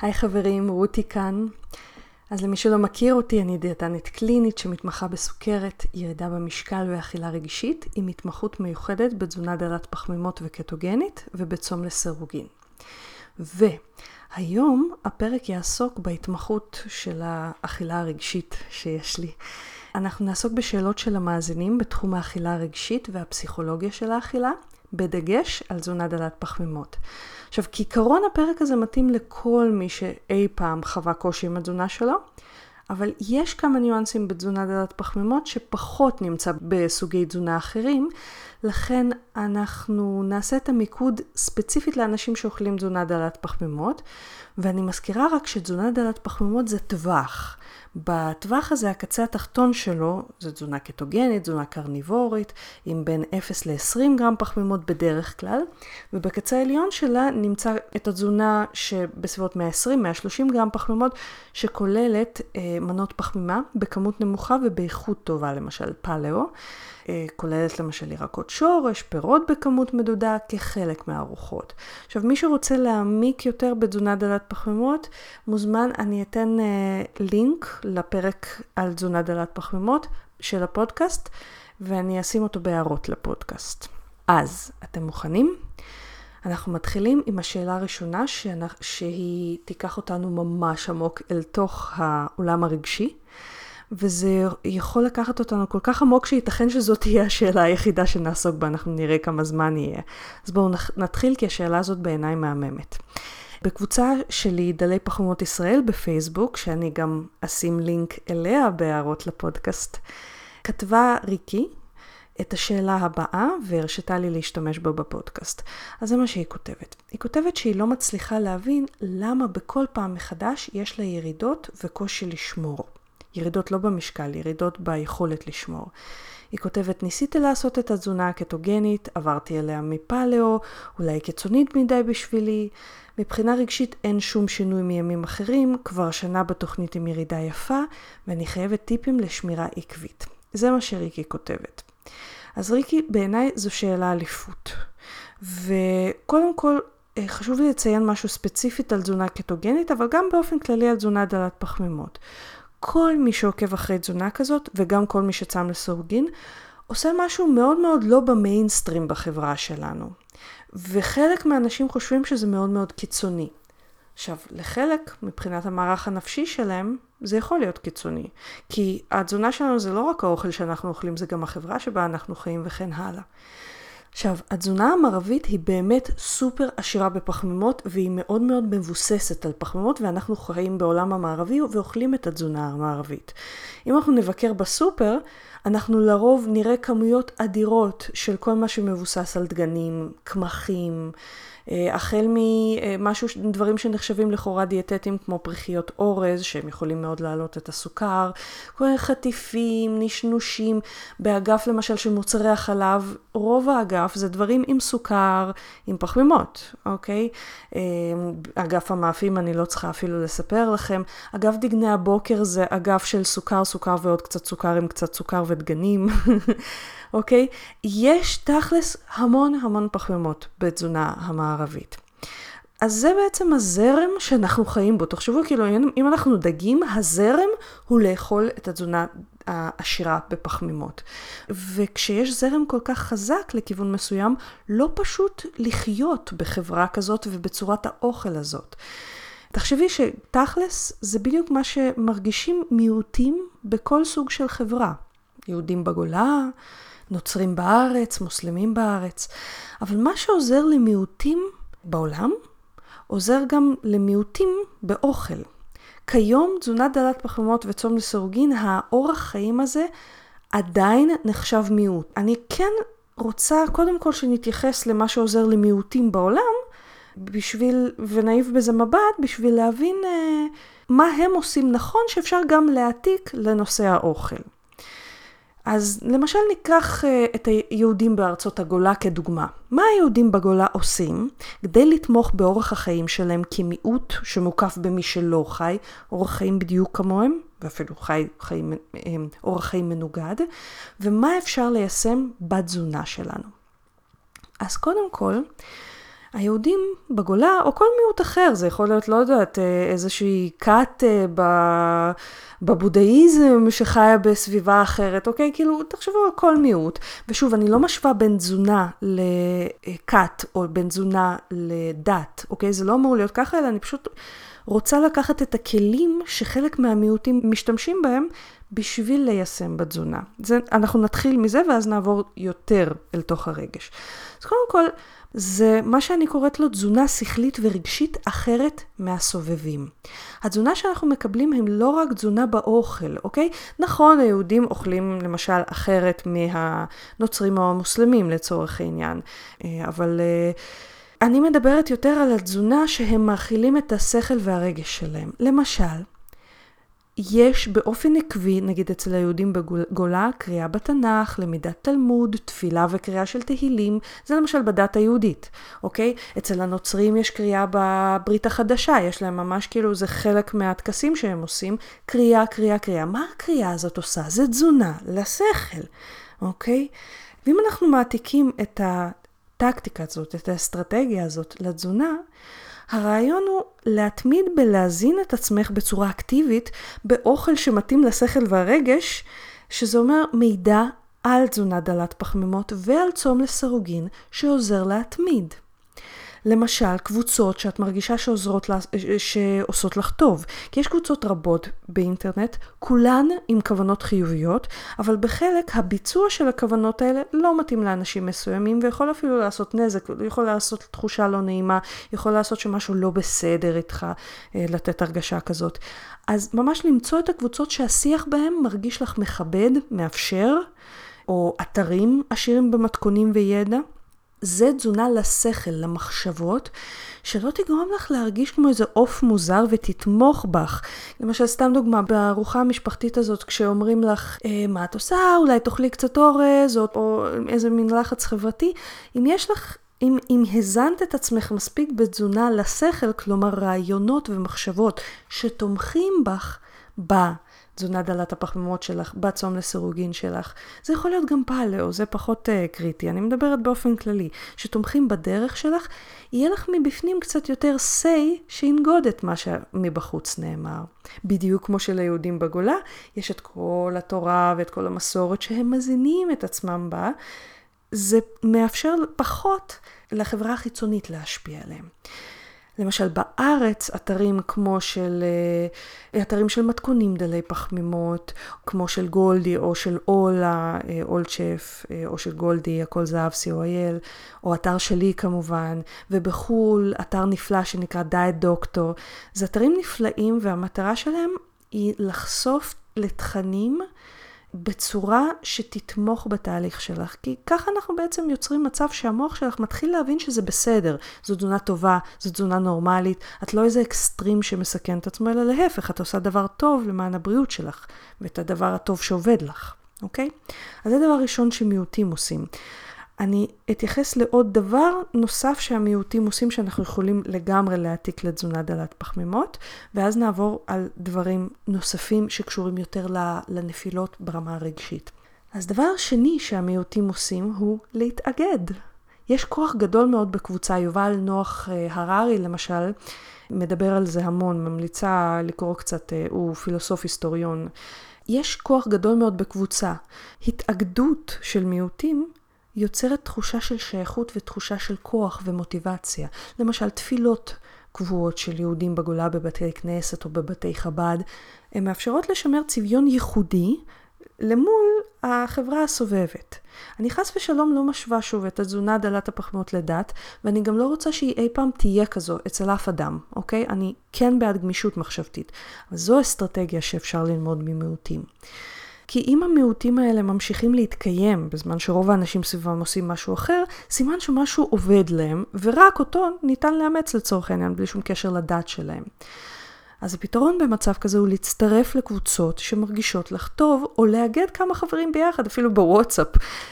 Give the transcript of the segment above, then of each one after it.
היי חברים, רותי כאן. אז למי שלא מכיר אותי, אני דיאטנית קלינית שמתמחה בסוכרת, ירידה במשקל ואכילה רגשית, עם התמחות מיוחדת בתזונה דלת פחמימות וקטוגנית ובצום לסירוגין. והיום הפרק יעסוק בהתמחות של האכילה הרגשית שיש לי. אנחנו נעסוק בשאלות של המאזינים בתחום האכילה הרגשית והפסיכולוגיה של האכילה, בדגש על תזונה דלת פחמימות. עכשיו, כעיקרון הפרק הזה מתאים לכל מי שאי פעם חווה קושי עם התזונה שלו, אבל יש כמה ניואנסים בתזונה דלת פחמימות שפחות נמצא בסוגי תזונה אחרים, לכן אנחנו נעשה את המיקוד ספציפית לאנשים שאוכלים תזונה דלת פחמימות, ואני מזכירה רק שתזונה דלת פחמימות זה טווח. בטווח הזה, הקצה התחתון שלו, זו תזונה קטוגנית, תזונה קרניבורית, עם בין 0 ל-20 גרם פחמימות בדרך כלל, ובקצה העליון שלה נמצא את התזונה שבסביבות 120-130 גרם פחמימות, שכוללת אה, מנות פחמימה בכמות נמוכה ובאיכות טובה, למשל פלאו. אה, כוללת למשל ירקות שורש, פירות בכמות מדודה, כחלק מהארוחות. עכשיו, מי שרוצה להעמיק יותר בתזונה דלת פחמימות, מוזמן, אני אתן אה, לינק לפרק על תזונה דלת פחמימות של הפודקאסט, ואני אשים אותו בהערות לפודקאסט. אז, אתם מוכנים? אנחנו מתחילים עם השאלה הראשונה שהיא תיקח אותנו ממש עמוק אל תוך העולם הרגשי. וזה יכול לקחת אותנו כל כך עמוק שייתכן שזאת תהיה השאלה היחידה שנעסוק בה, אנחנו נראה כמה זמן יהיה. אז בואו נתחיל כי השאלה הזאת בעיניי מהממת. בקבוצה שלי, דלי פחמות ישראל בפייסבוק, שאני גם אשים לינק אליה בהערות לפודקאסט, כתבה ריקי את השאלה הבאה והרשתה לי להשתמש בה בפודקאסט. אז זה מה שהיא כותבת. היא כותבת שהיא לא מצליחה להבין למה בכל פעם מחדש יש לה ירידות וקושי לשמור. ירידות לא במשקל, ירידות ביכולת לשמור. היא כותבת, ניסיתי לעשות את התזונה הקטוגנית, עברתי אליה מפלאו, אולי קיצונית מדי בשבילי. מבחינה רגשית אין שום שינוי מימים אחרים, כבר שנה בתוכנית עם ירידה יפה, ואני חייבת טיפים לשמירה עקבית. זה מה שריקי כותבת. אז ריקי, בעיניי זו שאלה אליפות. וקודם כל, אה, חשוב לי לציין משהו ספציפית על תזונה קטוגנית, אבל גם באופן כללי על תזונה דלת פחמימות. כל מי שעוקב אחרי תזונה כזאת, וגם כל מי שצם לסורגין, עושה משהו מאוד מאוד לא במיינסטרים בחברה שלנו. וחלק מהאנשים חושבים שזה מאוד מאוד קיצוני. עכשיו, לחלק, מבחינת המערך הנפשי שלהם, זה יכול להיות קיצוני. כי התזונה שלנו זה לא רק האוכל שאנחנו אוכלים, זה גם החברה שבה אנחנו חיים וכן הלאה. עכשיו, התזונה המערבית היא באמת סופר עשירה בפחמימות והיא מאוד מאוד מבוססת על פחמימות ואנחנו חיים בעולם המערבי ואוכלים את התזונה המערבית. אם אנחנו נבקר בסופר, אנחנו לרוב נראה כמויות אדירות של כל מה שמבוסס על דגנים, קמחים, החל ממשהו, דברים שנחשבים לכאורה דיאטטיים כמו פריחיות אורז, שהם יכולים מאוד להעלות את הסוכר, כל מיני חטיפים, נשנושים, באגף למשל של מוצרי החלב, רוב האגף זה דברים עם סוכר, עם פחמימות, אוקיי? אה, אגף המאפים אני לא צריכה אפילו לספר לכם. אגף דגני הבוקר זה אגף של סוכר, סוכר ועוד קצת סוכר עם קצת סוכר ודגנים. אוקיי? יש תכלס המון המון פחמימות בתזונה המערבית. אז זה בעצם הזרם שאנחנו חיים בו. תחשבו כאילו, אם אנחנו דגים, הזרם הוא לאכול את התזונה העשירה בפחמימות. וכשיש זרם כל כך חזק לכיוון מסוים, לא פשוט לחיות בחברה כזאת ובצורת האוכל הזאת. תחשבי שתכלס זה בדיוק מה שמרגישים מיעוטים בכל סוג של חברה. יהודים בגולה, נוצרים בארץ, מוסלמים בארץ. אבל מה שעוזר למיעוטים בעולם, עוזר גם למיעוטים באוכל. כיום תזונה דלת פחמימות וצום לסירוגין, האורח חיים הזה עדיין נחשב מיעוט. אני כן רוצה קודם כל שנתייחס למה שעוזר למיעוטים בעולם, בשביל, ונעיף בזה מבט, בשביל להבין אה, מה הם עושים נכון שאפשר גם להעתיק לנושא האוכל. אז למשל ניקח uh, את היהודים בארצות הגולה כדוגמה. מה היהודים בגולה עושים כדי לתמוך באורח החיים שלהם כמיעוט שמוקף במי שלא חי, אורח חיים בדיוק כמוהם, ואפילו חי, חיים, אה, אורח חיים מנוגד, ומה אפשר ליישם בתזונה שלנו. אז קודם כל, היהודים בגולה, או כל מיעוט אחר, זה יכול להיות, לא יודעת, אה, איזושהי כת ב... בבודהיזם שחיה בסביבה אחרת, אוקיי? כאילו, תחשבו על כל מיעוט. ושוב, אני לא משווה בין תזונה לכת או בין תזונה לדת, אוקיי? זה לא אמור להיות ככה, אלא אני פשוט רוצה לקחת את הכלים שחלק מהמיעוטים משתמשים בהם בשביל ליישם בתזונה. זה, אנחנו נתחיל מזה ואז נעבור יותר אל תוך הרגש. אז קודם כל, זה מה שאני קוראת לו תזונה שכלית ורגשית אחרת מהסובבים. התזונה שאנחנו מקבלים הם לא רק תזונה באוכל, אוקיי? נכון, היהודים אוכלים למשל אחרת מהנוצרים או המוסלמים לצורך העניין, אה, אבל... אה, אני מדברת יותר על התזונה שהם מאכילים את השכל והרגש שלהם. למשל, יש באופן עקבי, נגיד אצל היהודים בגולה, קריאה בתנ"ך, למידת תלמוד, תפילה וקריאה של תהילים, זה למשל בדת היהודית, אוקיי? אצל הנוצרים יש קריאה בברית החדשה, יש להם ממש כאילו, זה חלק מהטקסים שהם עושים, קריאה, קריאה, קריאה. מה הקריאה הזאת עושה? זה תזונה לשכל, אוקיי? ואם אנחנו מעתיקים את הטקטיקה הזאת, את האסטרטגיה הזאת לתזונה, הרעיון הוא להתמיד בלהזין את עצמך בצורה אקטיבית באוכל שמתאים לשכל והרגש, שזה אומר מידע על תזונה דלת פחמימות ועל צום לסירוגין שעוזר להתמיד. למשל, קבוצות שאת מרגישה שעוזרות, שעושות לך טוב. כי יש קבוצות רבות באינטרנט, כולן עם כוונות חיוביות, אבל בחלק הביצוע של הכוונות האלה לא מתאים לאנשים מסוימים, ויכול אפילו לעשות נזק, יכול לעשות תחושה לא נעימה, יכול לעשות שמשהו לא בסדר איתך, אה, לתת הרגשה כזאת. אז ממש למצוא את הקבוצות שהשיח בהן מרגיש לך מכבד, מאפשר, או אתרים עשירים במתכונים וידע. זה תזונה לשכל, למחשבות, שלא תגרום לך להרגיש כמו איזה עוף מוזר ותתמוך בך. למשל, סתם דוגמה, בארוחה המשפחתית הזאת, כשאומרים לך, אה, מה את עושה, אולי תאכלי קצת אורז, או, או איזה מין לחץ חברתי, אם יש לך אם, אם הזנת את עצמך מספיק בתזונה לשכל, כלומר רעיונות ומחשבות שתומכים בך בה, תזונה דלת הפחמימות שלך, בצום לסירוגין שלך. זה יכול להיות גם פאלאו, זה פחות uh, קריטי. אני מדברת באופן כללי. שתומכים בדרך שלך, יהיה לך מבפנים קצת יותר say שינגוד את מה שמבחוץ נאמר. בדיוק כמו שליהודים בגולה, יש את כל התורה ואת כל המסורת שהם מזינים את עצמם בה. זה מאפשר פחות לחברה החיצונית להשפיע עליהם. למשל בארץ אתרים כמו של, אה, אתרים של מתכונים דלי פחמימות, כמו של גולדי או של אולה, אה, אולצ'ף, אה, או של גולדי, הכל זהב co.il, או אתר שלי כמובן, ובחו"ל אתר נפלא שנקרא דיאט דוקטור. זה אתרים נפלאים והמטרה שלהם היא לחשוף לתכנים בצורה שתתמוך בתהליך שלך. כי ככה אנחנו בעצם יוצרים מצב שהמוח שלך מתחיל להבין שזה בסדר. זו תזונה טובה, זו תזונה נורמלית. את לא איזה אקסטרים שמסכן את עצמו, אלא להפך, את עושה דבר טוב למען הבריאות שלך, ואת הדבר הטוב שעובד לך, אוקיי? אז זה דבר ראשון שמיעוטים עושים. אני אתייחס לעוד דבר נוסף שהמיעוטים עושים שאנחנו יכולים לגמרי להעתיק לתזונה דלת פחמימות, ואז נעבור על דברים נוספים שקשורים יותר לנפילות ברמה הרגשית. אז דבר שני שהמיעוטים עושים הוא להתאגד. יש כוח גדול מאוד בקבוצה, יובל נוח אה, הררי למשל, מדבר על זה המון, ממליצה לקרוא קצת, אה, הוא פילוסוף היסטוריון. יש כוח גדול מאוד בקבוצה. התאגדות של מיעוטים יוצרת תחושה של שייכות ותחושה של כוח ומוטיבציה. למשל, תפילות קבועות של יהודים בגולה בבתי כנסת או בבתי חב"ד, הן מאפשרות לשמר צביון ייחודי למול החברה הסובבת. אני חס ושלום לא משווה שוב את התזונה דלת הפחמות לדת, ואני גם לא רוצה שהיא אי פעם תהיה כזו אצל אף אדם, אוקיי? אני כן בעד גמישות מחשבתית, אבל זו אסטרטגיה שאפשר ללמוד ממיעוטים. כי אם המיעוטים האלה ממשיכים להתקיים בזמן שרוב האנשים סביבם עושים משהו אחר, סימן שמשהו עובד להם, ורק אותו ניתן לאמץ לצורך העניין, בלי שום קשר לדת שלהם. אז הפתרון במצב כזה הוא להצטרף לקבוצות שמרגישות לך טוב, או לאגד כמה חברים ביחד, אפילו בוואטסאפ,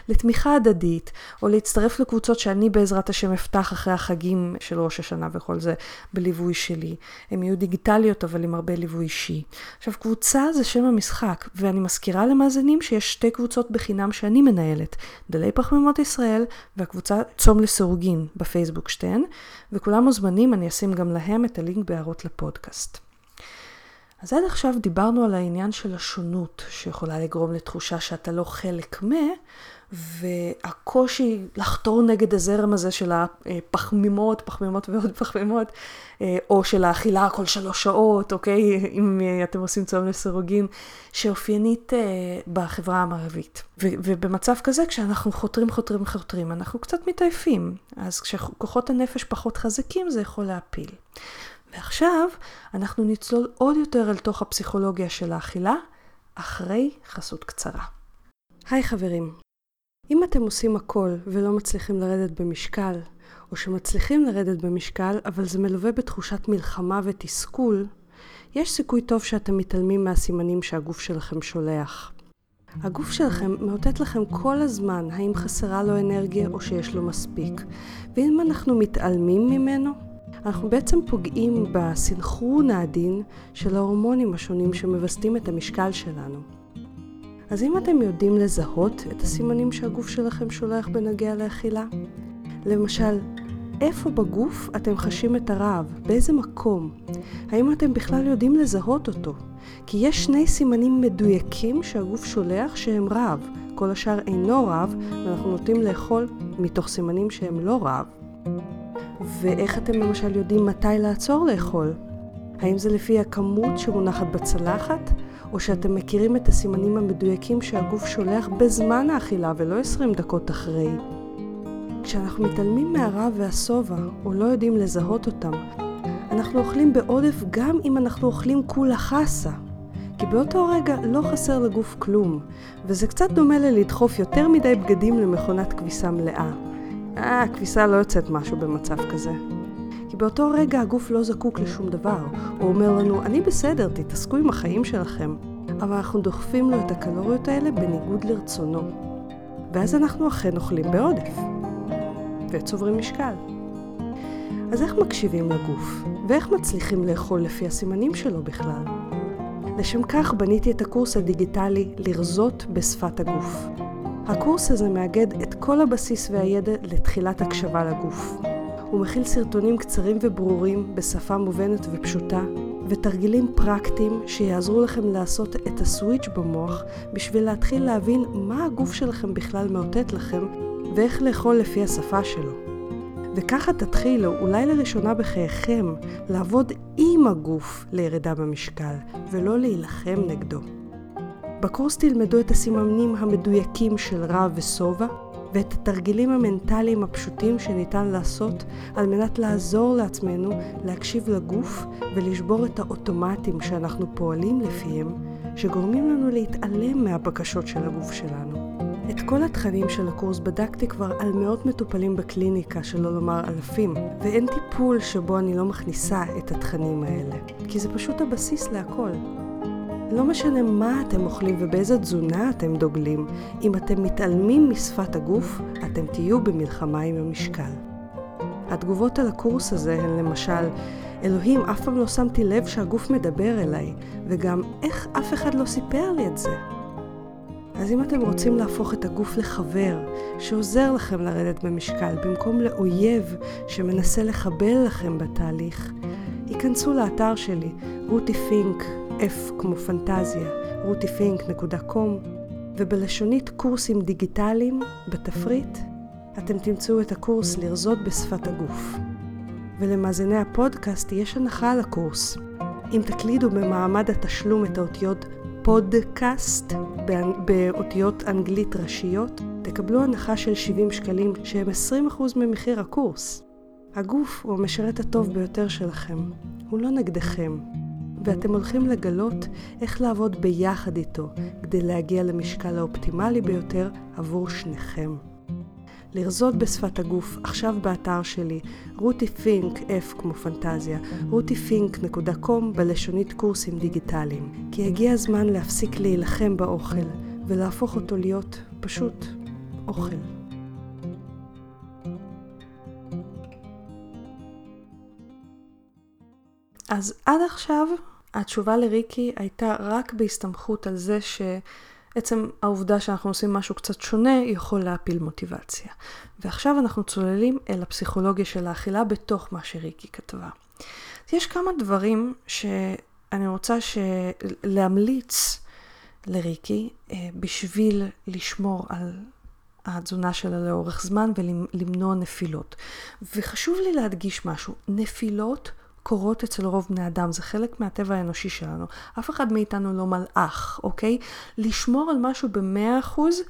לתמיכה הדדית, או להצטרף לקבוצות שאני בעזרת השם אפתח אחרי החגים של ראש השנה וכל זה, בליווי שלי. הן יהיו דיגיטליות, אבל עם הרבה ליווי אישי. עכשיו, קבוצה זה שם המשחק, ואני מזכירה למאזינים שיש שתי קבוצות בחינם שאני מנהלת, דלי פחמימות ישראל, והקבוצה צום לסירוגין בפייסבוק שתיהן, וכולם מוזמנים, אני אשים גם להם את הלינק בהערות לפודקאסט. אז עד עכשיו דיברנו על העניין של השונות, שיכולה לגרום לתחושה שאתה לא חלק מ... והקושי לחתור נגד הזרם הזה של הפחמימות, פחמימות ועוד פחמימות, אה, או של האכילה כל שלוש שעות, אוקיי? אם אתם עושים צום לסירוגין, שאופיינית אה, בחברה המערבית. ובמצב כזה, כשאנחנו חותרים, חותרים, חותרים, אנחנו קצת מתעייפים. אז כשכוחות הנפש פחות חזקים, זה יכול להפיל. ועכשיו אנחנו נצלול עוד יותר אל תוך הפסיכולוגיה של האכילה, אחרי חסות קצרה. היי חברים, אם אתם עושים הכל ולא מצליחים לרדת במשקל, או שמצליחים לרדת במשקל, אבל זה מלווה בתחושת מלחמה ותסכול, יש סיכוי טוב שאתם מתעלמים מהסימנים שהגוף שלכם שולח. הגוף שלכם מאותת לכם כל הזמן האם חסרה לו אנרגיה או שיש לו מספיק, ואם אנחנו מתעלמים ממנו, אנחנו בעצם פוגעים בסנכרון העדין של ההורמונים השונים שמווסתים את המשקל שלנו. אז אם אתם יודעים לזהות את הסימנים שהגוף שלכם שולח בנוגע לאכילה, למשל, איפה בגוף אתם חשים את הרעב? באיזה מקום? האם אתם בכלל יודעים לזהות אותו? כי יש שני סימנים מדויקים שהגוף שולח שהם רעב. כל השאר אינו רעב, ואנחנו נוטים לאכול מתוך סימנים שהם לא רעב. ואיך אתם למשל יודעים מתי לעצור לאכול? האם זה לפי הכמות שמונחת בצלחת, או שאתם מכירים את הסימנים המדויקים שהגוף שולח בזמן האכילה ולא 20 דקות אחרי? כשאנחנו מתעלמים מהרעב והשובע, או לא יודעים לזהות אותם, אנחנו אוכלים בעודף גם אם אנחנו אוכלים כולה חסה. כי באותו רגע לא חסר לגוף כלום, וזה קצת דומה ללדחוף יותר מדי בגדים למכונת כביסה מלאה. אה, הכביסה לא יוצאת משהו במצב כזה. כי באותו רגע הגוף לא זקוק לשום דבר. הוא אומר לנו, אני בסדר, תתעסקו עם החיים שלכם. אבל אנחנו דוחפים לו את הקלוריות האלה בניגוד לרצונו. ואז אנחנו אכן אוכלים בעודף. וצוברים משקל. אז איך מקשיבים לגוף? ואיך מצליחים לאכול לפי הסימנים שלו בכלל? לשם כך בניתי את הקורס הדיגיטלי לרזות בשפת הגוף. הקורס הזה מאגד את כל הבסיס והידע לתחילת הקשבה לגוף. הוא מכיל סרטונים קצרים וברורים בשפה מובנת ופשוטה, ותרגילים פרקטיים שיעזרו לכם לעשות את הסוויץ' במוח בשביל להתחיל להבין מה הגוף שלכם בכלל מאותת לכם ואיך לאכול לפי השפה שלו. וככה תתחילו, אולי לראשונה בחייכם, לעבוד עם הגוף לירידה במשקל, ולא להילחם נגדו. בקורס תלמדו את הסימנים המדויקים של רע ושובע, ואת התרגילים המנטליים הפשוטים שניתן לעשות על מנת לעזור לעצמנו להקשיב לגוף ולשבור את האוטומטים שאנחנו פועלים לפיהם, שגורמים לנו להתעלם מהבקשות של הגוף שלנו. את כל התכנים של הקורס בדקתי כבר על מאות מטופלים בקליניקה, שלא לומר אלפים, ואין טיפול שבו אני לא מכניסה את התכנים האלה, כי זה פשוט הבסיס להכל. לא משנה מה אתם אוכלים ובאיזה תזונה אתם דוגלים, אם אתם מתעלמים משפת הגוף, אתם תהיו במלחמה עם המשקל. התגובות על הקורס הזה הן למשל, אלוהים, אף פעם לא שמתי לב שהגוף מדבר אליי, וגם איך אף אחד לא סיפר לי את זה. אז אם אתם רוצים להפוך את הגוף לחבר שעוזר לכם לרדת במשקל במקום לאויב שמנסה לחבל לכם בתהליך, היכנסו לאתר שלי, רותי פינק, F כמו פנטזיה, rutifink.com, ובלשונית קורסים דיגיטליים, בתפריט, אתם תמצאו את הקורס לרזות בשפת הגוף. ולמאזיני הפודקאסט יש הנחה על הקורס. אם תקלידו במעמד התשלום את האותיות פודקאסט באותיות אנגלית ראשיות, תקבלו הנחה של 70 שקלים שהם 20% ממחיר הקורס. הגוף הוא המשרת הטוב ביותר שלכם, הוא לא נגדכם. ואתם הולכים לגלות איך לעבוד ביחד איתו כדי להגיע למשקל האופטימלי ביותר עבור שניכם. לרזות בשפת הגוף, עכשיו באתר שלי, רותי פינק, F כמו פנטזיה, rutifink.com בלשונית קורסים דיגיטליים. כי הגיע הזמן להפסיק להילחם באוכל, ולהפוך אותו להיות פשוט אוכל. אז עד עכשיו התשובה לריקי הייתה רק בהסתמכות על זה שעצם העובדה שאנחנו עושים משהו קצת שונה יכול להפיל מוטיבציה. ועכשיו אנחנו צוללים אל הפסיכולוגיה של האכילה בתוך מה שריקי כתבה. יש כמה דברים שאני רוצה להמליץ לריקי אה, בשביל לשמור על התזונה שלה לאורך זמן ולמנוע נפילות. וחשוב לי להדגיש משהו, נפילות קורות אצל רוב בני אדם, זה חלק מהטבע האנושי שלנו. אף אחד מאיתנו לא מלאך, אוקיי? לשמור על משהו במאה אחוז,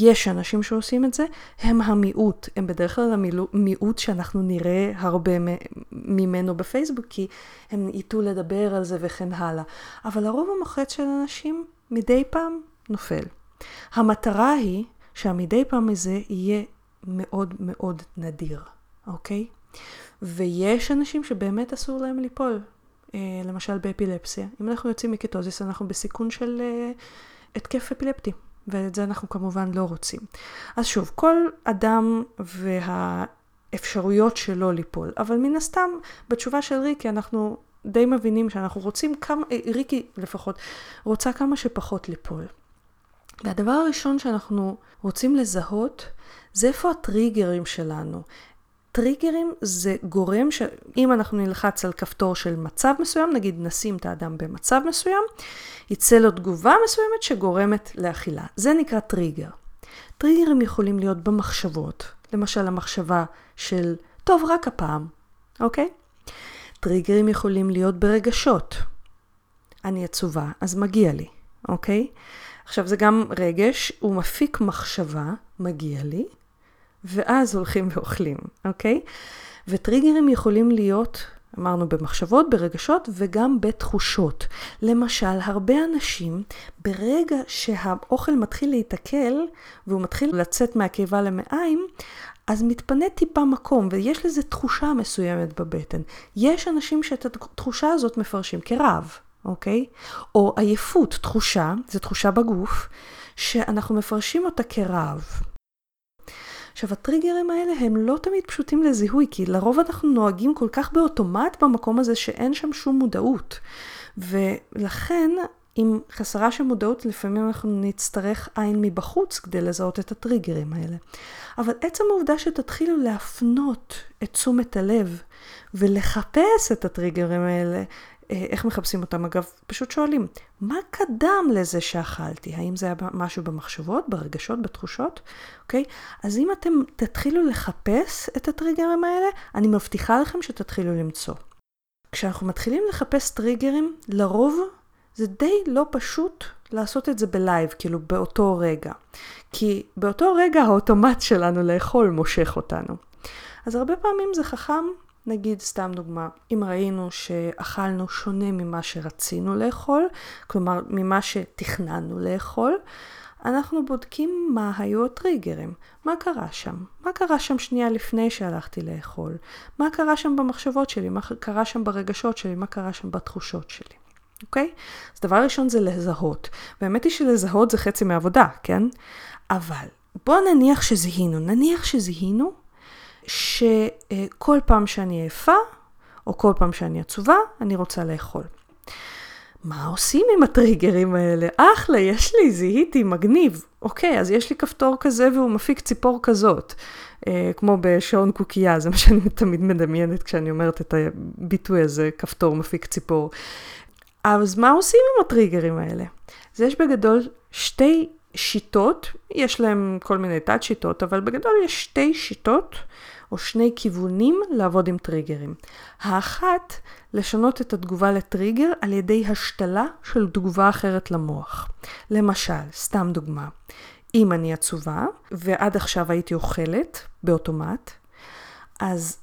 יש אנשים שעושים את זה, הם המיעוט, הם בדרך כלל המיעוט שאנחנו נראה הרבה ממנו בפייסבוק, כי הם ייטו לדבר על זה וכן הלאה. אבל הרוב המוחץ של אנשים מדי פעם נופל. המטרה היא שהמדי פעם הזה יהיה מאוד מאוד נדיר, אוקיי? ויש אנשים שבאמת אסור להם ליפול, אה, למשל באפילפסיה. אם אנחנו יוצאים מקטוזיס, אנחנו בסיכון של אה, התקף אפילפטי, ואת זה אנחנו כמובן לא רוצים. אז שוב, כל אדם והאפשרויות שלו ליפול, אבל מן הסתם, בתשובה של ריקי אנחנו די מבינים שאנחנו רוצים כמה, אה, ריקי לפחות, רוצה כמה שפחות ליפול. והדבר הראשון שאנחנו רוצים לזהות, זה איפה הטריגרים שלנו, טריגרים זה גורם שאם אנחנו נלחץ על כפתור של מצב מסוים, נגיד נשים את האדם במצב מסוים, יצא לו תגובה מסוימת שגורמת לאכילה. זה נקרא טריגר. טריגרים יכולים להיות במחשבות, למשל המחשבה של טוב רק הפעם, אוקיי? טריגרים יכולים להיות ברגשות. אני עצובה, אז מגיע לי, אוקיי? עכשיו זה גם רגש, הוא מפיק מחשבה, מגיע לי, ואז הולכים ואוכלים, אוקיי? וטריגרים יכולים להיות, אמרנו, במחשבות, ברגשות וגם בתחושות. למשל, הרבה אנשים, ברגע שהאוכל מתחיל להיתקל והוא מתחיל לצאת מהקיבה למעיים, אז מתפנה טיפה מקום, ויש לזה תחושה מסוימת בבטן. יש אנשים שאת התחושה הזאת מפרשים כרעב, אוקיי? או עייפות, תחושה, זו תחושה בגוף, שאנחנו מפרשים אותה כרעב. עכשיו, הטריגרים האלה הם לא תמיד פשוטים לזיהוי, כי לרוב אנחנו נוהגים כל כך באוטומט במקום הזה שאין שם שום מודעות. ולכן, עם חסרה של מודעות, לפעמים אנחנו נצטרך עין מבחוץ כדי לזהות את הטריגרים האלה. אבל עצם העובדה שתתחילו להפנות את תשומת הלב ולחפש את הטריגרים האלה, איך מחפשים אותם? אגב, פשוט שואלים, מה קדם לזה שאכלתי? האם זה היה משהו במחשבות, ברגשות, בתחושות? אוקיי? אז אם אתם תתחילו לחפש את הטריגרים האלה, אני מבטיחה לכם שתתחילו למצוא. כשאנחנו מתחילים לחפש טריגרים, לרוב זה די לא פשוט לעשות את זה בלייב, כאילו באותו רגע. כי באותו רגע האוטומט שלנו לאכול מושך אותנו. אז הרבה פעמים זה חכם נגיד, סתם דוגמה, אם ראינו שאכלנו שונה ממה שרצינו לאכול, כלומר ממה שתכננו לאכול, אנחנו בודקים מה היו הטריגרים, מה קרה שם, מה קרה שם שנייה לפני שהלכתי לאכול, מה קרה שם במחשבות שלי, מה קרה שם ברגשות שלי, מה קרה שם בתחושות שלי, אוקיי? אז דבר ראשון זה לזהות, והאמת היא שלזהות זה חצי מהעבודה, כן? אבל בואו נניח שזיהינו, נניח שזיהינו שכל פעם שאני עייפה, או כל פעם שאני עצובה, אני רוצה לאכול. מה עושים עם הטריגרים האלה? אחלה, יש לי, זיהיתי, מגניב. אוקיי, אז יש לי כפתור כזה והוא מפיק ציפור כזאת. אה, כמו בשעון קוקייה, זה מה שאני תמיד מדמיינת כשאני אומרת את הביטוי הזה, כפתור מפיק ציפור. אז מה עושים עם הטריגרים האלה? אז יש בגדול שתי שיטות, יש להם כל מיני תת שיטות, אבל בגדול יש שתי שיטות או שני כיוונים לעבוד עם טריגרים. האחת, לשנות את התגובה לטריגר על ידי השתלה של תגובה אחרת למוח. למשל, סתם דוגמה, אם אני עצובה, ועד עכשיו הייתי אוכלת באוטומט, אז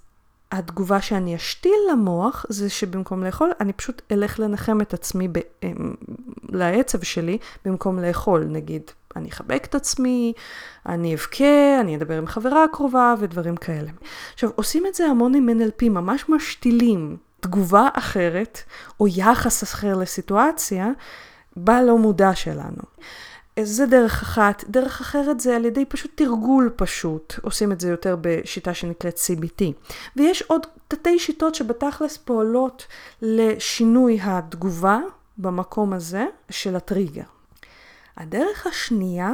התגובה שאני אשתיל למוח זה שבמקום לאכול, אני פשוט אלך לנחם את עצמי ב, אמ, לעצב שלי במקום לאכול. נגיד, אני אחבק את עצמי, אני אבכה, אני אדבר עם חברה קרובה ודברים כאלה. עכשיו, עושים את זה המון עם NLP, ממש משתילים תגובה אחרת או יחס אחר לסיטואציה בלא מודע שלנו. זה דרך אחת. דרך אחרת זה על ידי פשוט תרגול פשוט. עושים את זה יותר בשיטה שנקראת CBT. ויש עוד תתי שיטות שבתכלס פועלות לשינוי התגובה במקום הזה של הטריגר. הדרך השנייה,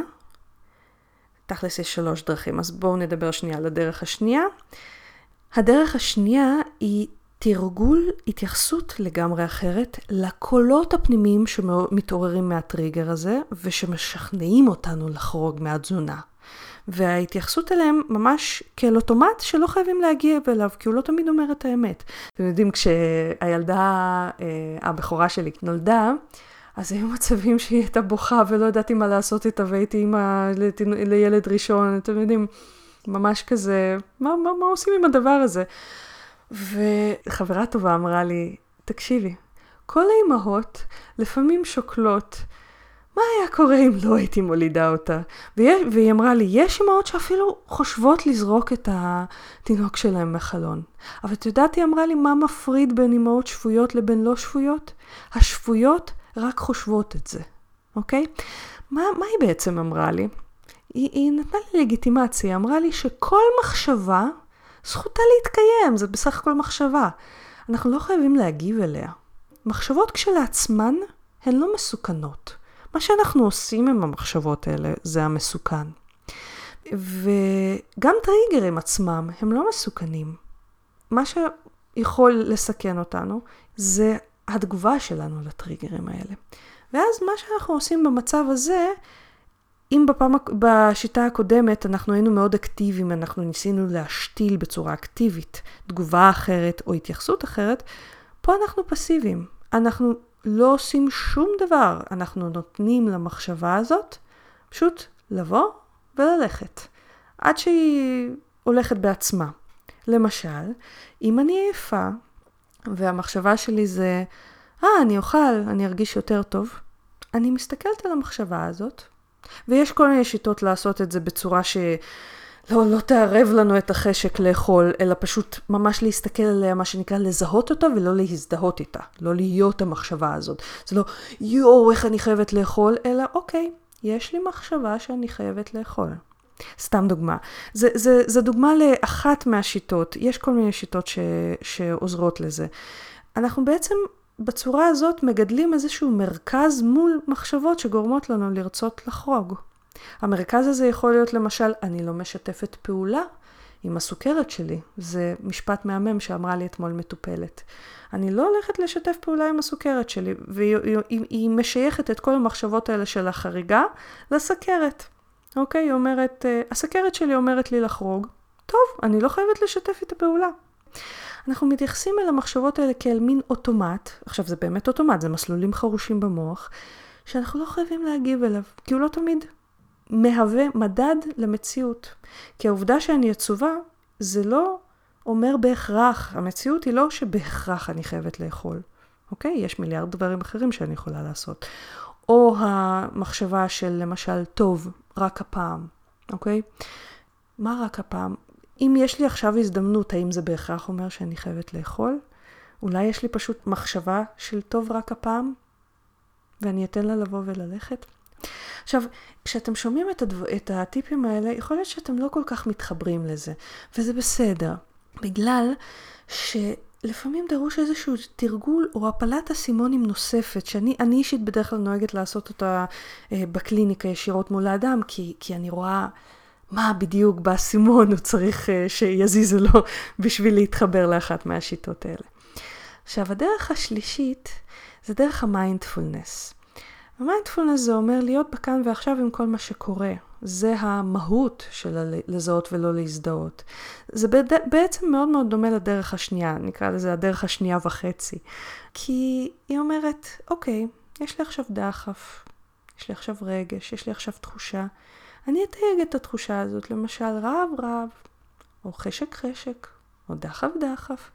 תכלס יש שלוש דרכים, אז בואו נדבר שנייה על הדרך השנייה. הדרך השנייה היא תרגול התייחסות לגמרי אחרת לקולות הפנימיים שמתעוררים מהטריגר הזה ושמשכנעים אותנו לחרוג מהתזונה. וההתייחסות אליהם ממש כאל אוטומט שלא חייבים להגיע אליו, כי הוא לא תמיד אומר את האמת. אתם יודעים, כשהילדה, אה, הבכורה שלי נולדה, אז היו מצבים שהיא הייתה בוכה ולא ידעתי מה לעשות איתה, והייתי אימא לילד ראשון, אתם יודעים, ממש כזה, מה, מה, מה עושים עם הדבר הזה? וחברה טובה אמרה לי, תקשיבי, כל האימהות לפעמים שוקלות, מה היה קורה אם לא הייתי מולידה אותה? והיא, והיא אמרה לי, יש אימהות שאפילו חושבות לזרוק את התינוק שלהם מחלון. אבל את יודעת, היא אמרה לי, מה מפריד בין אימהות שפויות לבין לא שפויות? השפויות רק חושבות את זה, אוקיי? מה, מה היא בעצם אמרה לי? היא, היא נתנה לי לגיטימציה, אמרה לי שכל מחשבה זכותה להתקיים, זה בסך הכל מחשבה. אנחנו לא חייבים להגיב אליה. מחשבות כשלעצמן הן לא מסוכנות. מה שאנחנו עושים עם המחשבות האלה זה המסוכן. וגם טריגרים עצמם הם לא מסוכנים. מה שיכול לסכן אותנו זה התגובה שלנו לטריגרים האלה. ואז מה שאנחנו עושים במצב הזה אם בפעם, בשיטה הקודמת אנחנו היינו מאוד אקטיביים, אנחנו ניסינו להשתיל בצורה אקטיבית תגובה אחרת או התייחסות אחרת, פה אנחנו פסיביים. אנחנו לא עושים שום דבר, אנחנו נותנים למחשבה הזאת פשוט לבוא וללכת, עד שהיא הולכת בעצמה. למשל, אם אני עייפה, והמחשבה שלי זה, אה, ah, אני אוכל, אני ארגיש יותר טוב, אני מסתכלת על המחשבה הזאת, ויש כל מיני שיטות לעשות את זה בצורה ש... לא, לא תערב לנו את החשק לאכול, אלא פשוט ממש להסתכל עליה, מה שנקרא, לזהות אותה ולא להזדהות איתה. לא להיות המחשבה הזאת. זה לא, יואו, איך אני חייבת לאכול, אלא אוקיי, יש לי מחשבה שאני חייבת לאכול. סתם דוגמה. זה, זה, זה דוגמה לאחת מהשיטות, יש כל מיני שיטות ש, שעוזרות לזה. אנחנו בעצם בצורה הזאת מגדלים איזשהו מרכז מול מחשבות שגורמות לנו לרצות לחרוג. המרכז הזה יכול להיות למשל, אני לא משתפת פעולה עם הסוכרת שלי. זה משפט מהמם שאמרה לי אתמול מטופלת. אני לא הולכת לשתף פעולה עם הסוכרת שלי, והיא משייכת את כל המחשבות האלה של החריגה לסכרת. אוקיי? היא אומרת, אה, הסכרת שלי אומרת לי לחרוג, טוב, אני לא חייבת לשתף איתה פעולה. אנחנו מתייחסים אל המחשבות האלה כאל מין אוטומט, עכשיו זה באמת אוטומט, זה מסלולים חרושים במוח, שאנחנו לא חייבים להגיב אליו, כי הוא לא תמיד מהווה מדד למציאות. כי העובדה שאני עצובה, זה לא אומר בהכרח, המציאות היא לא שבהכרח אני חייבת לאכול, אוקיי? יש מיליארד דברים אחרים שאני יכולה לעשות. או המחשבה של למשל, טוב, רק הפעם, אוקיי? מה רק הפעם? אם יש לי עכשיו הזדמנות, האם זה בהכרח אומר שאני חייבת לאכול? אולי יש לי פשוט מחשבה של טוב רק הפעם, ואני אתן לה לבוא וללכת? עכשיו, כשאתם שומעים את, הדו... את הטיפים האלה, יכול להיות שאתם לא כל כך מתחברים לזה, וזה בסדר, בגלל שלפעמים דרוש איזשהו תרגול או הפלת אסימונים נוספת, שאני אישית בדרך כלל נוהגת לעשות אותה אה, בקליניקה ישירות מול האדם, כי, כי אני רואה... מה בדיוק באסימון הוא צריך uh, שיזיזו לו בשביל להתחבר לאחת מהשיטות האלה. עכשיו, הדרך השלישית זה דרך המיינדפולנס. המיינדפולנס זה אומר להיות בכאן ועכשיו עם כל מה שקורה. זה המהות של לזהות ולא להזדהות. זה בעצם מאוד מאוד דומה לדרך השנייה, נקרא לזה הדרך השנייה וחצי. כי היא אומרת, אוקיי, יש לי עכשיו דחף, יש לי עכשיו רגש, יש לי עכשיו תחושה. אני אתייג את התחושה הזאת, למשל רעב רעב, או חשק חשק, או דחף דחף,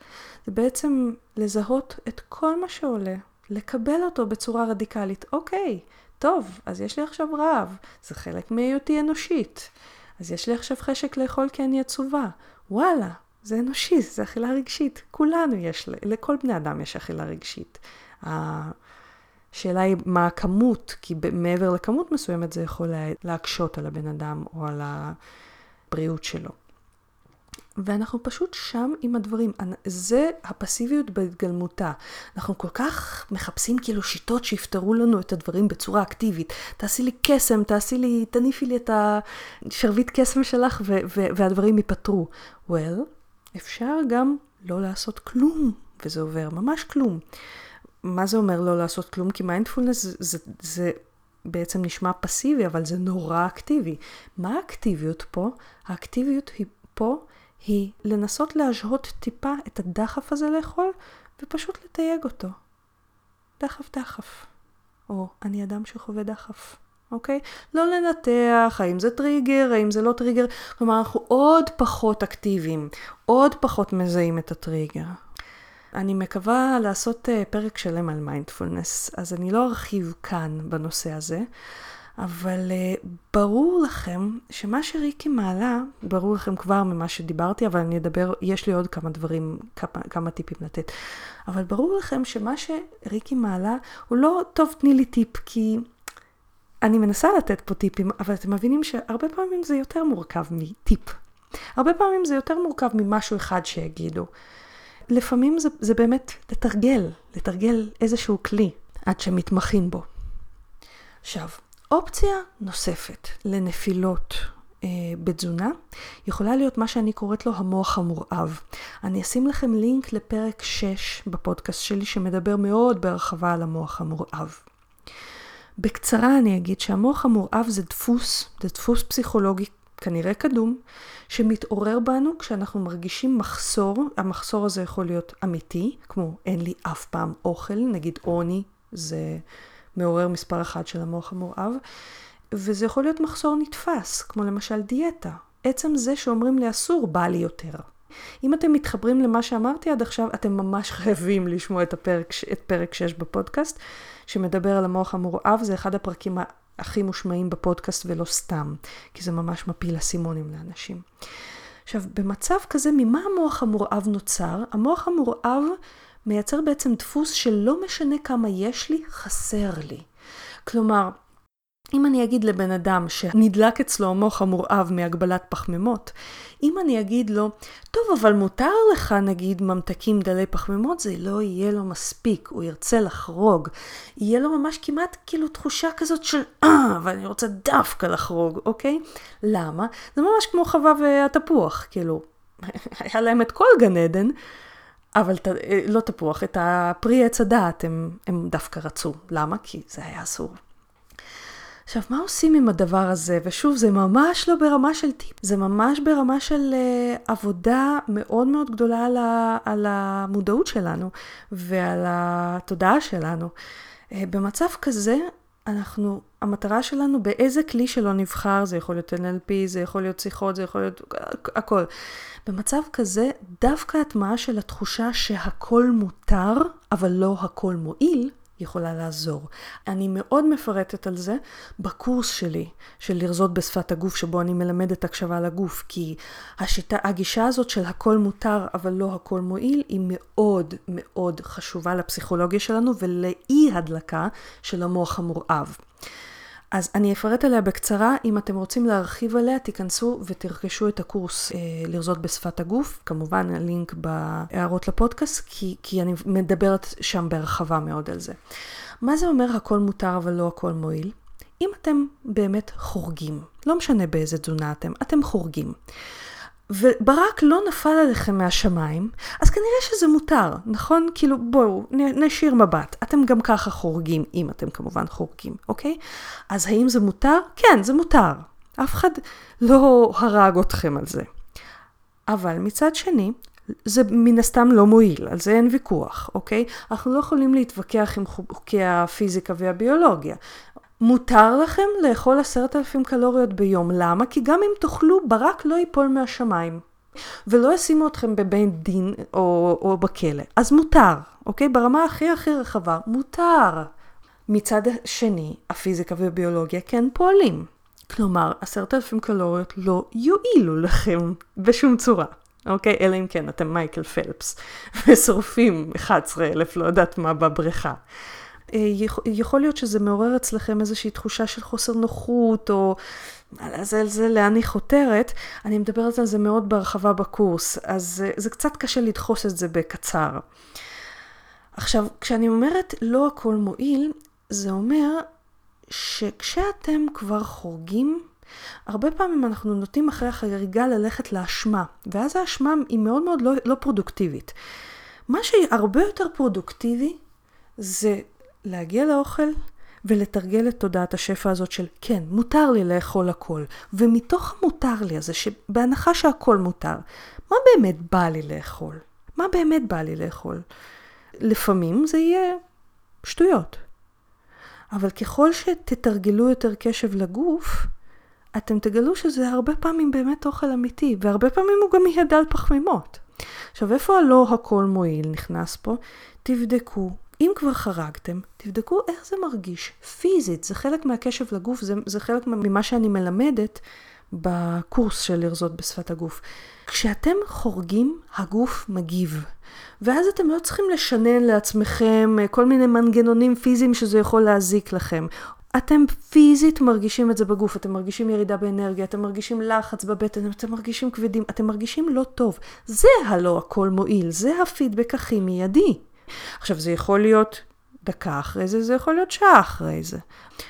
זה בעצם לזהות את כל מה שעולה, לקבל אותו בצורה רדיקלית. אוקיי, טוב, אז יש לי עכשיו רעב, זה חלק מהיותי אנושית. אז יש לי עכשיו חשק לאכול כי אני עצובה. וואלה, זה אנושי, זה אכילה רגשית. כולנו יש, לכל בני אדם יש אכילה רגשית. השאלה היא מה הכמות, כי מעבר לכמות מסוימת זה יכול להקשות על הבן אדם או על הבריאות שלו. ואנחנו פשוט שם עם הדברים. זה הפסיביות בהתגלמותה. אנחנו כל כך מחפשים כאילו שיטות שיפתרו לנו את הדברים בצורה אקטיבית. תעשי לי קסם, תעשי לי, תניפי לי את השרביט קסם שלך ו- ו- והדברים ייפתרו. well, אפשר גם לא לעשות כלום, וזה עובר ממש כלום. מה זה אומר לא לעשות כלום? כי מיינדפולנס זה, זה, זה בעצם נשמע פסיבי, אבל זה נורא אקטיבי. מה האקטיביות פה? האקטיביות היא פה היא לנסות להשהות טיפה את הדחף הזה לאכול, ופשוט לתייג אותו. דחף דחף. או אני אדם שחווה דחף. אוקיי? לא לנתח האם זה טריגר, האם זה לא טריגר. כלומר, אנחנו עוד פחות אקטיביים, עוד פחות מזהים את הטריגר. אני מקווה לעשות אה, פרק שלם על מיינדפולנס, אז אני לא ארחיב כאן בנושא הזה, אבל uh, ברור לכם שמה שריקי מעלה, ברור לכם כבר ממה שדיברתי, אבל אני אדבר, יש לי עוד כמה דברים, כמה, כמה טיפים לתת. אבל ברור לכם שמה שריקי מעלה הוא לא, טוב, תני לי טיפ, כי אני מנסה לתת פה טיפים, אבל אתם מבינים שהרבה פעמים זה יותר מורכב מטיפ. הרבה פעמים זה יותר מורכב ממשהו אחד שיגידו. לפעמים זה, זה באמת לתרגל, לתרגל איזשהו כלי עד שמתמחים בו. עכשיו, אופציה נוספת לנפילות אה, בתזונה יכולה להיות מה שאני קוראת לו המוח המורעב. אני אשים לכם לינק לפרק 6 בפודקאסט שלי שמדבר מאוד בהרחבה על המוח המורעב. בקצרה אני אגיד שהמוח המורעב זה דפוס, זה דפוס פסיכולוגי כנראה קדום, שמתעורר בנו כשאנחנו מרגישים מחסור, המחסור הזה יכול להיות אמיתי, כמו אין לי אף פעם אוכל, נגיד עוני, זה מעורר מספר אחד של המוח המורעב, וזה יכול להיות מחסור נתפס, כמו למשל דיאטה. עצם זה שאומרים לי אסור, בא לי יותר. אם אתם מתחברים למה שאמרתי עד עכשיו, אתם ממש חייבים לשמוע את, הפרק, את פרק 6 בפודקאסט, שמדבר על המוח המורעב, זה אחד הפרקים הכי מושמעים בפודקאסט ולא סתם, כי זה ממש מפיל אסימונים לאנשים. עכשיו, במצב כזה, ממה המוח המורעב נוצר? המוח המורעב מייצר בעצם דפוס שלא משנה כמה יש לי, חסר לי. כלומר, אם אני אגיד לבן אדם שנדלק אצלו המוח המורעב מהגבלת פחמימות, אם אני אגיד לו, טוב, אבל מותר לך נגיד ממתקים דלי פחמימות, זה לא יהיה לו מספיק, הוא ירצה לחרוג. יהיה לו ממש כמעט כאילו תחושה כזאת של, אה, אבל אני רוצה דווקא לחרוג, אוקיי? למה? זה ממש כמו חווה והתפוח, כאילו, היה להם את כל גן עדן. אבל ת, לא תפוח, את הפרי עץ הדעת הם, הם דווקא רצו. למה? כי זה היה אסור. עכשיו, מה עושים עם הדבר הזה? ושוב, זה ממש לא ברמה של טיפ, זה ממש ברמה של uh, עבודה מאוד מאוד גדולה על, ה, על המודעות שלנו ועל התודעה שלנו. Uh, במצב כזה, אנחנו, המטרה שלנו באיזה כלי שלא נבחר, זה יכול להיות NLP, זה יכול להיות שיחות, זה יכול להיות הכל. במצב כזה, דווקא הטמעה של התחושה שהכל מותר, אבל לא הכל מועיל, יכולה לעזור. אני מאוד מפרטת על זה בקורס שלי, של לרזות בשפת הגוף, שבו אני מלמדת הקשבה לגוף, כי השיטה, הגישה הזאת של הכל מותר אבל לא הכל מועיל, היא מאוד מאוד חשובה לפסיכולוגיה שלנו ולאי הדלקה של המוח המורעב. אז אני אפרט עליה בקצרה, אם אתם רוצים להרחיב עליה, תיכנסו ותרכשו את הקורס אה, לרזות בשפת הגוף, כמובן הלינק בהערות לפודקאסט, כי, כי אני מדברת שם בהרחבה מאוד על זה. מה זה אומר הכל מותר אבל לא הכל מועיל? אם אתם באמת חורגים, לא משנה באיזה תזונה אתם, אתם חורגים. וברק לא נפל עליכם מהשמיים, אז כנראה שזה מותר, נכון? כאילו, בואו, נשאיר מבט. אתם גם ככה חורגים, אם אתם כמובן חורגים, אוקיי? אז האם זה מותר? כן, זה מותר. אף אחד לא הרג אתכם על זה. אבל מצד שני, זה מן הסתם לא מועיל, על זה אין ויכוח, אוקיי? אנחנו לא יכולים להתווכח עם חוקי הפיזיקה והביולוגיה. מותר לכם לאכול עשרת אלפים קלוריות ביום. למה? כי גם אם תאכלו, ברק לא ייפול מהשמיים. ולא ישימו אתכם בבית דין או, או בכלא. אז מותר, אוקיי? ברמה הכי הכי רחבה, מותר. מצד שני, הפיזיקה והביולוגיה כן פועלים. כלומר, עשרת אלפים קלוריות לא יועילו לכם בשום צורה. אוקיי? אלא אם כן אתם מייקל פלפס ושורפים 11 אלף, לא יודעת מה, בבריכה. אה, יכול להיות שזה מעורר אצלכם איזושהי תחושה של חוסר נוחות, או זה, זה לאן היא חותרת. אני מדברת על זה מאוד בהרחבה בקורס, אז זה, זה קצת קשה לדחוס את זה בקצר. עכשיו, כשאני אומרת לא הכל מועיל, זה אומר שכשאתם כבר חורגים, הרבה פעמים אנחנו נוטים אחרי החריגה ללכת לאשמה, ואז האשמה היא מאוד מאוד לא, לא פרודוקטיבית. מה שהרבה יותר פרודוקטיבי זה להגיע לאוכל ולתרגל את תודעת השפע הזאת של כן, מותר לי לאכול הכל. ומתוך המותר לי הזה, שבהנחה שהכל מותר, מה באמת בא לי לאכול? מה באמת בא לי לאכול? לפעמים זה יהיה שטויות. אבל ככל שתתרגלו יותר קשב לגוף, אתם תגלו שזה הרבה פעמים באמת אוכל אמיתי, והרבה פעמים הוא גם יהיה דל פחמימות. עכשיו, איפה הלא הכל מועיל נכנס פה? תבדקו. אם כבר חרגתם, תבדקו איך זה מרגיש פיזית. זה חלק מהקשב לגוף, זה, זה חלק ממה שאני מלמדת בקורס של לרזות בשפת הגוף. כשאתם חורגים, הגוף מגיב. ואז אתם לא צריכים לשנן לעצמכם אה, כל מיני מנגנונים פיזיים שזה יכול להזיק לכם. אתם פיזית מרגישים את זה בגוף, אתם מרגישים ירידה באנרגיה, אתם מרגישים לחץ בבטן, אתם מרגישים כבדים, אתם מרגישים לא טוב. זה הלא הכל מועיל, זה הפידבק הכי מיידי. עכשיו זה יכול להיות דקה אחרי זה, זה יכול להיות שעה אחרי זה.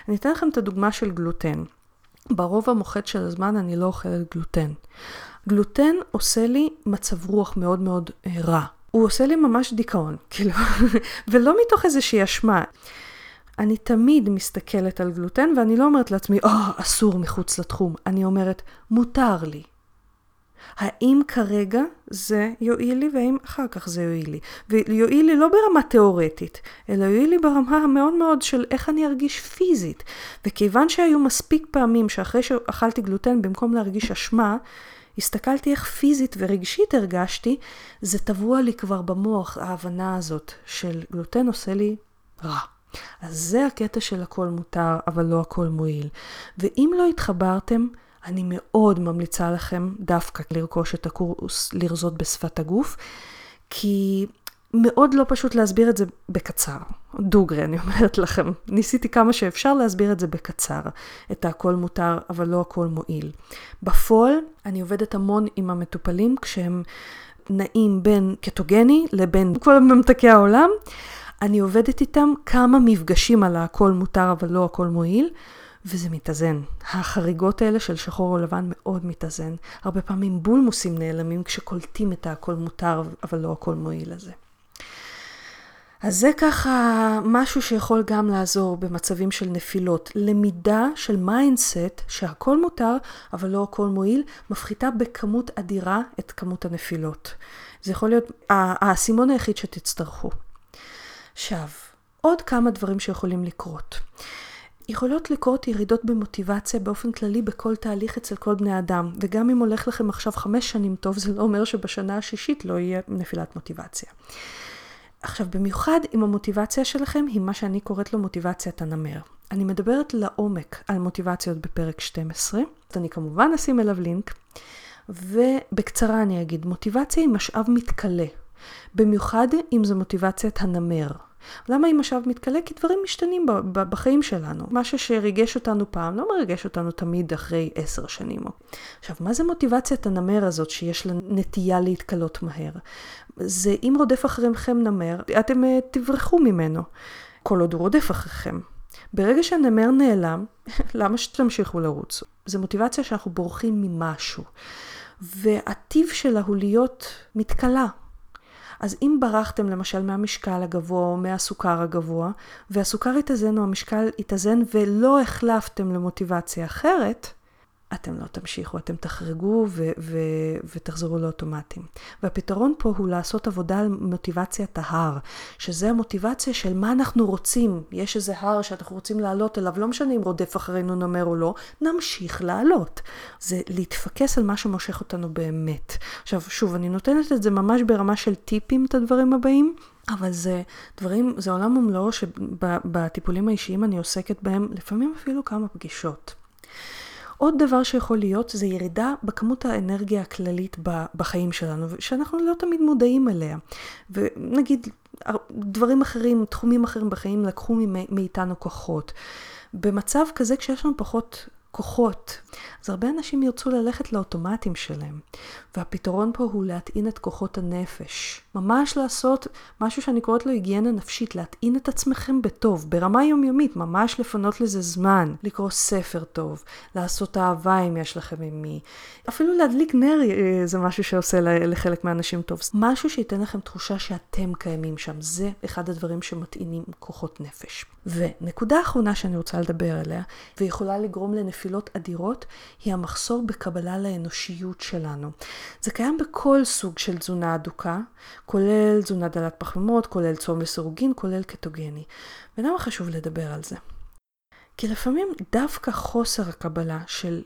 אני אתן לכם את הדוגמה של גלוטן. ברוב המוחץ של הזמן אני לא אוכלת גלוטן. גלוטן עושה לי מצב רוח מאוד מאוד אה, רע. הוא עושה לי ממש דיכאון, כאילו, ולא מתוך איזושהי אשמה. אני תמיד מסתכלת על גלוטן ואני לא אומרת לעצמי, או, oh, אסור מחוץ לתחום. אני אומרת, מותר לי. האם כרגע זה יועיל לי והאם אחר כך זה יועיל לי. ויועיל לי לא ברמה תיאורטית, אלא יועיל לי ברמה המאוד מאוד של איך אני ארגיש פיזית. וכיוון שהיו מספיק פעמים שאחרי שאכלתי גלוטן, במקום להרגיש אשמה, הסתכלתי איך פיזית ורגשית הרגשתי, זה טבוע לי כבר במוח, ההבנה הזאת של גלוטן עושה לי רע. אז זה הקטע של הכל מותר, אבל לא הכל מועיל. ואם לא התחברתם, אני מאוד ממליצה לכם דווקא לרכוש את הקורס לרזות בשפת הגוף, כי מאוד לא פשוט להסביר את זה בקצר. דוגרי, אני אומרת לכם. ניסיתי כמה שאפשר להסביר את זה בקצר. את הכל מותר, אבל לא הכל מועיל. בפועל, אני עובדת המון עם המטופלים כשהם נעים בין קטוגני לבין כל ממתקי העולם. אני עובדת איתם כמה מפגשים על הכל מותר, אבל לא הכל מועיל. וזה מתאזן. החריגות האלה של שחור או לבן מאוד מתאזן. הרבה פעמים בולמוסים נעלמים כשקולטים את הכל מותר, אבל לא הכל מועיל לזה. אז זה ככה משהו שיכול גם לעזור במצבים של נפילות. למידה של mindset שהכל מותר, אבל לא הכל מועיל, מפחיתה בכמות אדירה את כמות הנפילות. זה יכול להיות האסימון היחיד שתצטרכו. עכשיו, עוד כמה דברים שיכולים לקרות. יכולות לקרות ירידות במוטיבציה באופן כללי בכל תהליך אצל כל בני אדם, וגם אם הולך לכם עכשיו חמש שנים טוב, זה לא אומר שבשנה השישית לא יהיה נפילת מוטיבציה. עכשיו, במיוחד אם המוטיבציה שלכם היא מה שאני קוראת לו מוטיבציית הנמר. אני מדברת לעומק על מוטיבציות בפרק 12, אז אני כמובן אשים אליו לינק, ובקצרה אני אגיד, מוטיבציה היא משאב מתכלה, במיוחד אם זו מוטיבציית הנמר. למה היא משאב מתכלה? כי דברים משתנים בחיים שלנו. משהו שריגש אותנו פעם לא מרגש אותנו תמיד אחרי עשר שנים. עכשיו, מה זה מוטיבציית הנמר הזאת שיש לה נטייה להתכלות מהר? זה אם רודף אחריכם נמר, אתם uh, תברחו ממנו, כל עוד הוא רודף אחריכם. ברגע שהנמר נעלם, למה שתמשיכו לרוץ? זו מוטיבציה שאנחנו בורחים ממשהו. והטיב שלה הוא להיות מתכלה, אז אם ברחתם למשל מהמשקל הגבוה או מהסוכר הגבוה, והסוכר התאזן או המשקל התאזן ולא החלפתם למוטיבציה אחרת, אתם לא תמשיכו, אתם תחרגו ו- ו- ותחזרו לאוטומטים. והפתרון פה הוא לעשות עבודה על מוטיבציית ההר, שזה המוטיבציה של מה אנחנו רוצים. יש איזה הר שאנחנו רוצים לעלות אליו, לא משנה אם רודף אחרינו נמר או לא, נמשיך לעלות. זה להתפקס על מה שמושך אותנו באמת. עכשיו, שוב, אני נותנת את זה ממש ברמה של טיפים, את הדברים הבאים. אבל זה דברים, זה עולם ומלואו שבטיפולים האישיים אני עוסקת בהם לפעמים אפילו כמה פגישות. עוד דבר שיכול להיות זה ירידה בכמות האנרגיה הכללית בחיים שלנו, שאנחנו לא תמיד מודעים אליה. ונגיד, דברים אחרים, תחומים אחרים בחיים לקחו מאיתנו כוחות. במצב כזה כשיש לנו פחות כוחות. אז הרבה אנשים ירצו ללכת לאוטומטים שלהם. והפתרון פה הוא להטעין את כוחות הנפש. ממש לעשות משהו שאני קוראת לו היגיינה נפשית, להטעין את עצמכם בטוב, ברמה יומיומית, ממש לפנות לזה זמן, לקרוא ספר טוב, לעשות אהבה אם יש לכם עם מי. אפילו להדליק נר אה, זה משהו שעושה לחלק מהאנשים טוב. משהו שייתן לכם תחושה שאתם קיימים שם. זה אחד הדברים שמטעינים כוחות נפש. ונקודה אחרונה שאני רוצה לדבר עליה, ויכולה לגרום לנפילות אדירות, היא המחסור בקבלה לאנושיות שלנו. זה קיים בכל סוג של תזונה אדוקה, כולל תזונה דלת פחמימות, כולל צום לסירוגין, כולל קטוגני. ולמה חשוב לדבר על זה? כי לפעמים דווקא חוסר הקבלה של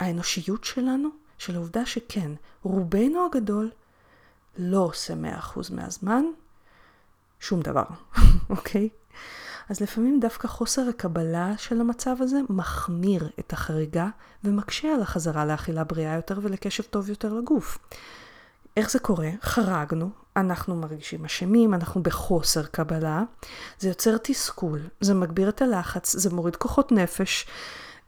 האנושיות שלנו, של העובדה שכן, רובנו הגדול לא עושה 100% מהזמן שום דבר, אוקיי? אז לפעמים דווקא חוסר הקבלה של המצב הזה מחמיר את החריגה ומקשה על החזרה לאכילה בריאה יותר ולקשב טוב יותר לגוף. איך זה קורה? חרגנו, אנחנו מרגישים אשמים, אנחנו בחוסר קבלה, זה יוצר תסכול, זה מגביר את הלחץ, זה מוריד כוחות נפש,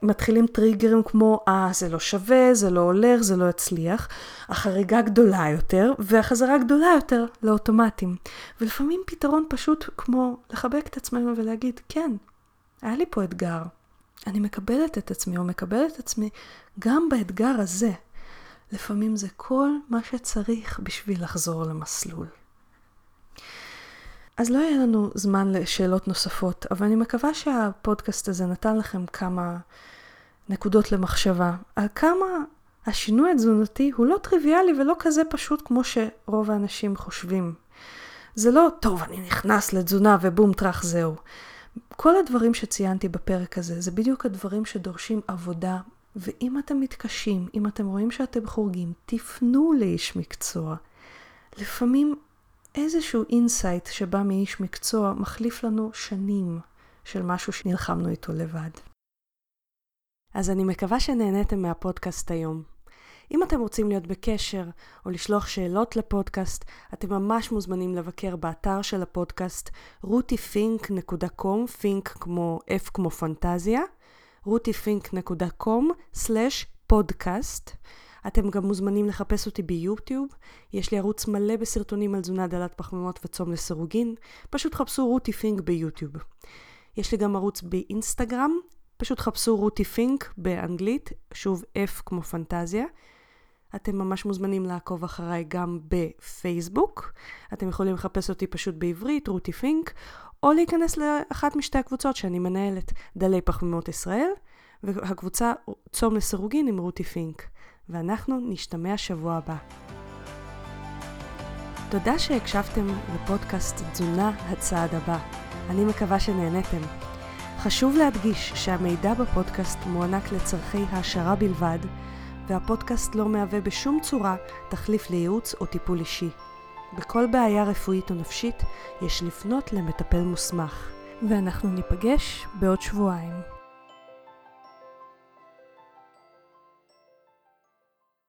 מתחילים טריגרים כמו, אה, זה לא שווה, זה לא הולך, זה לא יצליח. החריגה גדולה יותר, והחזרה גדולה יותר לאוטומטים. ולפעמים פתרון פשוט כמו לחבק את עצמנו ולהגיד, כן, היה לי פה אתגר. אני מקבלת את עצמי, או מקבלת את עצמי גם באתגר הזה. לפעמים זה כל מה שצריך בשביל לחזור למסלול. אז לא יהיה לנו זמן לשאלות נוספות, אבל אני מקווה שהפודקאסט הזה נתן לכם כמה נקודות למחשבה על כמה השינוי התזונתי הוא לא טריוויאלי ולא כזה פשוט כמו שרוב האנשים חושבים. זה לא, טוב, אני נכנס לתזונה ובום טראח זהו. כל הדברים שציינתי בפרק הזה, זה בדיוק הדברים שדורשים עבודה, ואם אתם מתקשים, אם אתם רואים שאתם חורגים, תפנו לאיש מקצוע. לפעמים איזשהו insight שבא מאיש מקצוע מחליף לנו שנים של משהו שנלחמנו איתו לבד. אז אני מקווה שנהניתם מהפודקאסט היום. אם אתם רוצים להיות בקשר או לשלוח שאלות לפודקאסט, אתם ממש מוזמנים לבקר באתר של הפודקאסט rutifink.com, פינק כמו F כמו פנטזיה, rutifink.com/פודקאסט. אתם גם מוזמנים לחפש אותי ביוטיוב, יש לי ערוץ מלא בסרטונים על תזונה דלת פחמימות וצום לסירוגין, פשוט חפשו רותי פינק ביוטיוב. יש לי גם ערוץ באינסטגרם, פשוט חפשו רותי פינק באנגלית, שוב F כמו פנטזיה. אתם ממש מוזמנים לעקוב אחריי גם בפייסבוק. אתם יכולים לחפש אותי פשוט בעברית, רותי פינק, או להיכנס לאחת משתי הקבוצות שאני מנהלת, דלי פחמימות ישראל, והקבוצה צום לסירוגין עם רותי פינק. ואנחנו נשתמע שבוע הבא. תודה שהקשבתם לפודקאסט תזונה הצעד הבא. אני מקווה שנהניתם. חשוב להדגיש שהמידע בפודקאסט מוענק לצורכי העשרה בלבד, והפודקאסט לא מהווה בשום צורה תחליף לייעוץ או טיפול אישי. בכל בעיה רפואית או נפשית יש לפנות למטפל מוסמך. ואנחנו ניפגש בעוד שבועיים.